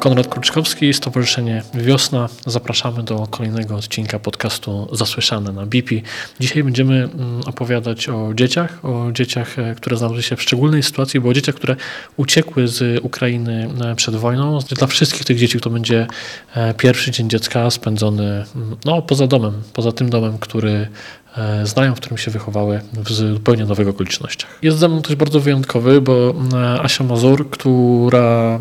Konrad Kruczkowski, Stowarzyszenie Wiosna. Zapraszamy do kolejnego odcinka podcastu Zasłyszane na BIP. Dzisiaj będziemy mm, opowiadać o dzieciach, o dzieciach, e, które znalazły się w szczególnej sytuacji, bo o dzieciach, które uciekły z Ukrainy e, przed wojną. Dla wszystkich tych dzieci to będzie e, pierwszy dzień dziecka spędzony mm, no, poza domem, poza tym domem, który znają, w którym się wychowały w zupełnie nowych okolicznościach. Jest ze mną też bardzo wyjątkowy, bo e, Asia Mazur, która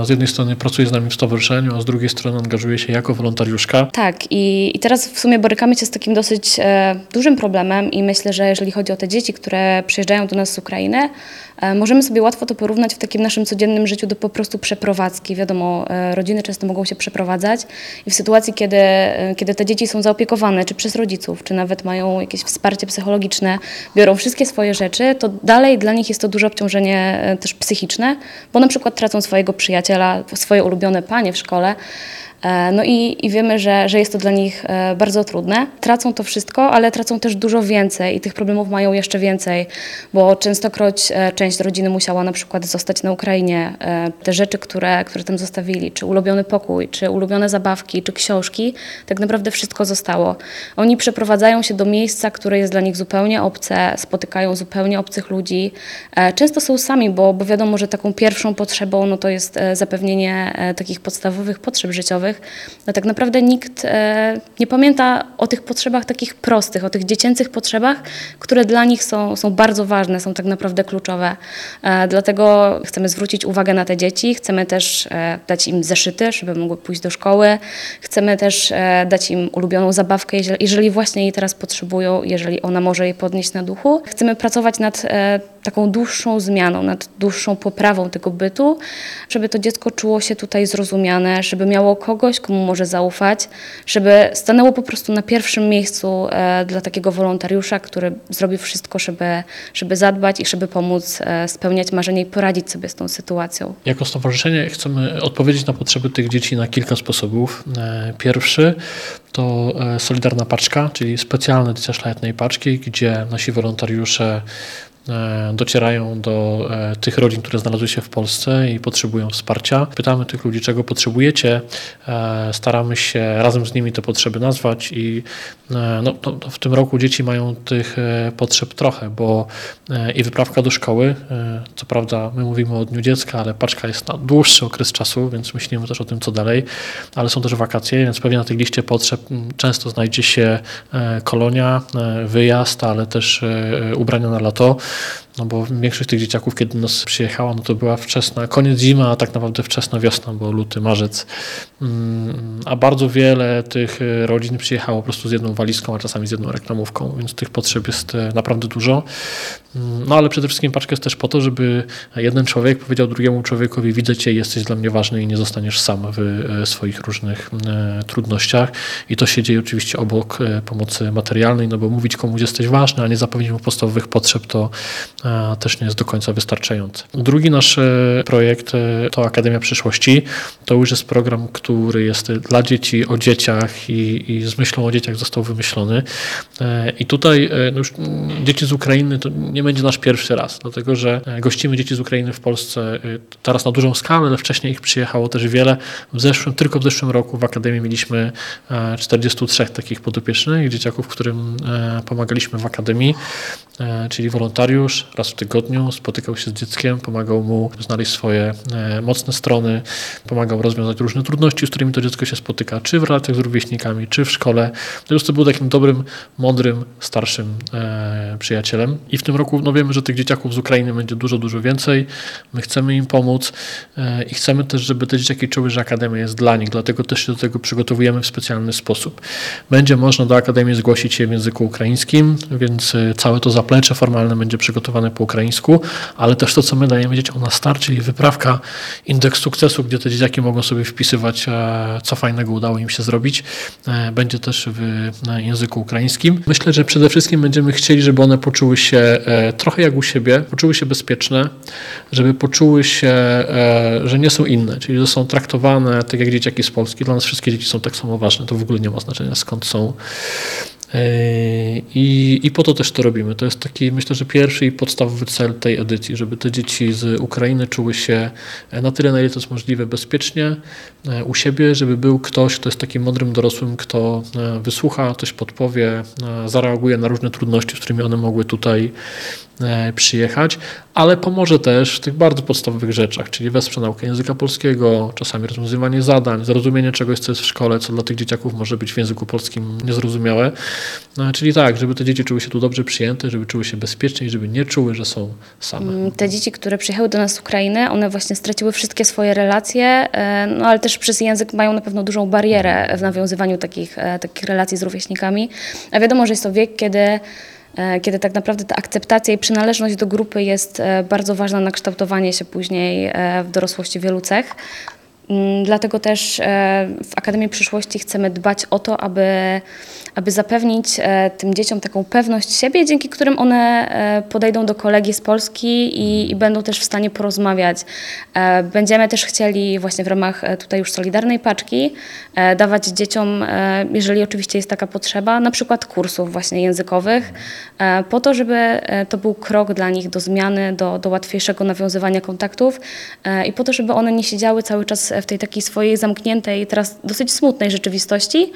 e, z jednej strony pracuje z nami w stowarzyszeniu, a z drugiej strony angażuje się jako wolontariuszka. Tak i, i teraz w sumie borykamy się z takim dosyć e, dużym problemem i myślę, że jeżeli chodzi o te dzieci, które przyjeżdżają do nas z Ukrainy, e, możemy sobie łatwo to porównać w takim naszym codziennym życiu do po prostu przeprowadzki. Wiadomo, e, rodziny często mogą się przeprowadzać i w sytuacji, kiedy, e, kiedy te dzieci są zaopiekowane, czy przez rodziców, czy nawet mają jakieś wsparcie psychologiczne, biorą wszystkie swoje rzeczy, to dalej dla nich jest to duże obciążenie e, też psychiczne, bo na przykład tracą swojego przyjaciela, swoje ulubione panie w szkole. E, No i, i wiemy, że, że jest to dla nich e, bardzo trudne. Tracą to wszystko, ale tracą też dużo więcej i tych problemów mają jeszcze więcej, bo częstokroć e, część rodziny musiała na przykład zostać na Ukrainie. Te rzeczy, które, które tam zostawili, czy ulubiony pokój, czy ulubione zabawki, czy książki, tak naprawdę wszystko zostało. Oni przeprowadzają się do miejsca, które jest dla nich zupełnie obce, spotykają zupełnie obcych ludzi. Często są sami, bo, bo wiadomo, że taką pierwszą potrzebą no to jest zapewnienie takich podstawowych potrzeb życiowych. No tak naprawdę nikt e, nie pamięta o tych potrzebach takich prostych, o tych dziecięcych potrzebach, które dla nich są, są bardzo ważne, są tak naprawdę kluczowe. E, Dlatego chcemy zwrócić uwagę na te dzieci, chcemy też e, dać im zeszyty, żeby mogły pójść do szkoły, chcemy też dać im ulubioną zabawkę, jeżeli- właśnie jej teraz potrzebują, jeżeli ona może jej podnieść na duchu. Chcemy pracować nad taką dłuższą zmianą, nad dłuższą poprawą tego bytu, żeby to dziecko czuło się tutaj zrozumiane, żeby miało kogoś, komu może zaufać, żeby stanęło po prostu na pierwszym miejscu e, dla takiego wolontariusza, który zrobi wszystko, żeby, żeby zadbać i żeby pomóc e, spełniać marzenia i poradzić sobie z tą sytuacją. Jako stowarzyszenie chcemy odpowiedzieć na potrzeby tych dzieci na kilka sposobów. E, Pierwszy to Solidarna Paczka, czyli specjalne edycja szlachetnej paczki, gdzie nasi wolontariusze docierają do e, tych rodzin, które znalazły się w Polsce i potrzebują wsparcia. Pytamy tych ludzi, czego potrzebujecie. E, Staramy się razem z nimi te potrzeby nazwać i e, no, to w tym roku dzieci mają tych e, potrzeb trochę, bo e, i wyprawka do szkoły, e, co prawda my mówimy o Dniu Dziecka, ale paczka jest na dłuższy okres czasu, więc myślimy też o tym, co dalej, ale są też wakacje, więc pewnie na tej liście potrzeb często znajdzie się e, kolonia, e, wyjazd, ale też e, ubrania na lato. No bo większość tych dzieciaków, kiedy nas przyjechała, no to była wczesna, koniec zima, a tak naprawdę wczesna wiosna, bo luty, marzec. Mm, A bardzo wiele tych e, rodzin przyjechało po prostu z jedną walizką, a czasami z jedną reklamówką, więc tych potrzeb jest e, naprawdę dużo. Mm, No ale przede wszystkim paczka jest też po to, żeby jeden człowiek powiedział drugiemu człowiekowi, widzę cię, jesteś dla mnie ważny i nie zostaniesz sam w e, swoich różnych trudnościach. I to się dzieje oczywiście obok pomocy materialnej, no bo mówić komuś jesteś ważny, a nie zapewnić mu podstawowych potrzeb, to też nie jest do końca wystarczające. Drugi nasz e, projekt e, to Akademia Przyszłości. To już jest program, który jest dla dzieci, o dzieciach i, i z myślą o dzieciach został wymyślony. E, I tutaj no już dzieci z Ukrainy to nie będzie nasz pierwszy raz, dlatego że gościmy dzieci z Ukrainy w Polsce teraz na dużą skalę, ale wcześniej ich przyjechało też wiele. W zeszłym, tylko w zeszłym roku w Akademii mieliśmy e, 43 takich podopiecznych dzieciaków, którym pomagaliśmy w Akademii, czyli wolontariusz raz w tygodniu spotykał się z dzieckiem, pomagał mu znaleźć swoje e, mocne strony, pomagał rozwiązać różne trudności, z którymi to dziecko się spotyka, czy w relacjach z rówieśnikami, czy w szkole. Po prostu był takim dobrym, mądrym, starszym e, przyjacielem. I w tym roku no wiemy, że tych dzieciaków z Ukrainy będzie dużo, dużo więcej. My chcemy im pomóc e, i chcemy też, żeby te dzieciaki czuły, że Akademia jest dla nich, dlatego też się do tego przygotowujemy w specjalny sposób. Będzie można do Akademii zgłosić się w języku ukraińskim, więc e, całe to zaplecze formalne będzie przygotowane po ukraińsku, ale też to, co my dajemy dzieciom na start, czyli wyprawka, indeks sukcesu, gdzie te dzieciaki mogą sobie wpisywać, e, co fajnego udało im się zrobić, e, będzie też w języku ukraińskim. Myślę, że przede wszystkim będziemy chcieli, żeby one poczuły się e, trochę jak u siebie, poczuły się bezpieczne, żeby poczuły się, że nie są inne, czyli że są traktowane tak jak dzieciaki z Polski. Dla nas wszystkie dzieci są tak samo ważne, to w ogóle nie ma znaczenia skąd są. I, I po to też to robimy. To jest taki, myślę, że pierwszy i podstawowy cel tej edycji, żeby te dzieci z Ukrainy czuły się na tyle, na ile to jest możliwe, bezpiecznie e, u siebie, żeby był ktoś, kto jest takim mądrym dorosłym, kto e, wysłucha, coś podpowie, e, zareaguje na różne trudności, z którymi one mogły tutaj przyjechać, ale pomoże też w tych bardzo podstawowych rzeczach, czyli wesprze naukę języka polskiego, czasami rozwiązywanie zadań, zrozumienie czegoś, co jest w szkole, co dla tych dzieciaków może być w języku polskim niezrozumiałe. Czyli tak, żeby te dzieci czuły się tu dobrze przyjęte, żeby czuły się bezpiecznie i żeby nie czuły, że są same. Mm, te dzieci, które przyjechały do nas z Ukrainy, one właśnie straciły wszystkie swoje relacje, e, no ale też przez język mają na pewno dużą barierę w nawiązywaniu takich, e, takich relacji z rówieśnikami. A wiadomo, że jest to wiek, kiedy e, kiedy tak naprawdę ta akceptacja i przynależność do grupy jest bardzo ważna na kształtowanie się później w dorosłości wielu cech. Mm, dlatego też w Akademii Przyszłości chcemy dbać o to, aby aby zapewnić e, tym dzieciom taką pewność siebie, dzięki którym one e, podejdą do kolegi z Polski i, i będą też w stanie porozmawiać. E, będziemy też chcieli właśnie w ramach tutaj już Solidarnej Paczki dawać dzieciom, jeżeli oczywiście jest taka potrzeba, na przykład kursów właśnie językowych, po to, żeby to był krok dla nich do zmiany, do, do łatwiejszego nawiązywania kontaktów i po to, żeby one nie siedziały cały czas w tej takiej swojej zamkniętej, teraz dosyć smutnej rzeczywistości,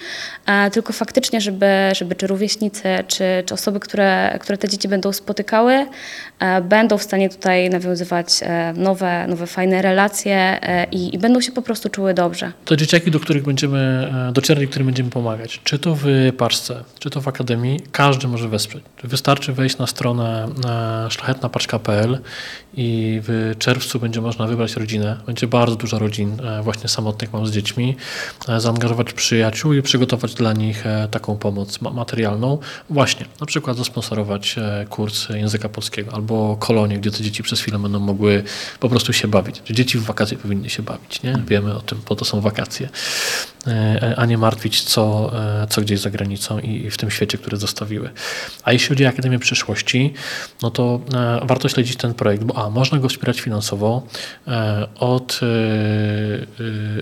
tylko faktycznie, żeby, żeby czy rówieśnicy, czy, czy osoby, które, które te dzieci będą spotykały, e, będą w stanie tutaj nawiązywać e, nowe, nowe fajne relacje e, i, i będą się po prostu czuły dobrze. To dzieciaki, do których będziemy docierali, którym będziemy pomagać, czy to w paczce, czy to w akademii, każdy może wesprzeć. Wystarczy wejść na stronę szlachetnapaczka.pl i w czerwcu będzie można wybrać rodzinę. Będzie bardzo dużo rodzin właśnie samotnych mam z dziećmi, zaangażować przyjaciół i przygotować dla nich taką pomoc materialną, właśnie na przykład zasponsorować e, kurs języka polskiego albo kolonie, gdzie te dzieci przez chwilę będą mogły po prostu się bawić. Dzieci w wakacje powinny się bawić, nie? Wiemy o tym, po to są wakacje, e, a nie martwić, co, e, co gdzieś za granicą i w tym świecie, który zostawiły. A jeśli chodzi o Akademię Przyszłości, no to warto śledzić ten projekt, bo a, można go wspierać finansowo od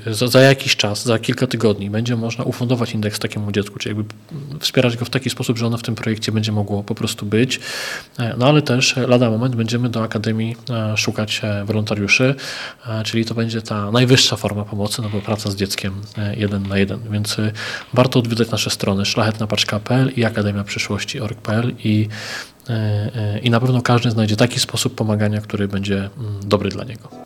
za, za jakiś czas, za kilka tygodni będzie można ufundować indeks takiemu dziecku, czyli jakby wspierać go w taki sposób, że ono w tym projekcie będzie mogło po prostu być. E, no ale też lada moment będziemy do Akademii e, szukać e, wolontariuszy, czyli to będzie ta najwyższa forma pomocy, no bo praca z dzieckiem jeden na jeden, więc warto odwiedzać nasze strony szlachetnapaczka.pl i Akademia Przyszłości.org.pl i i na pewno każdy znajdzie taki sposób pomagania, który będzie mm, dobry dla niego.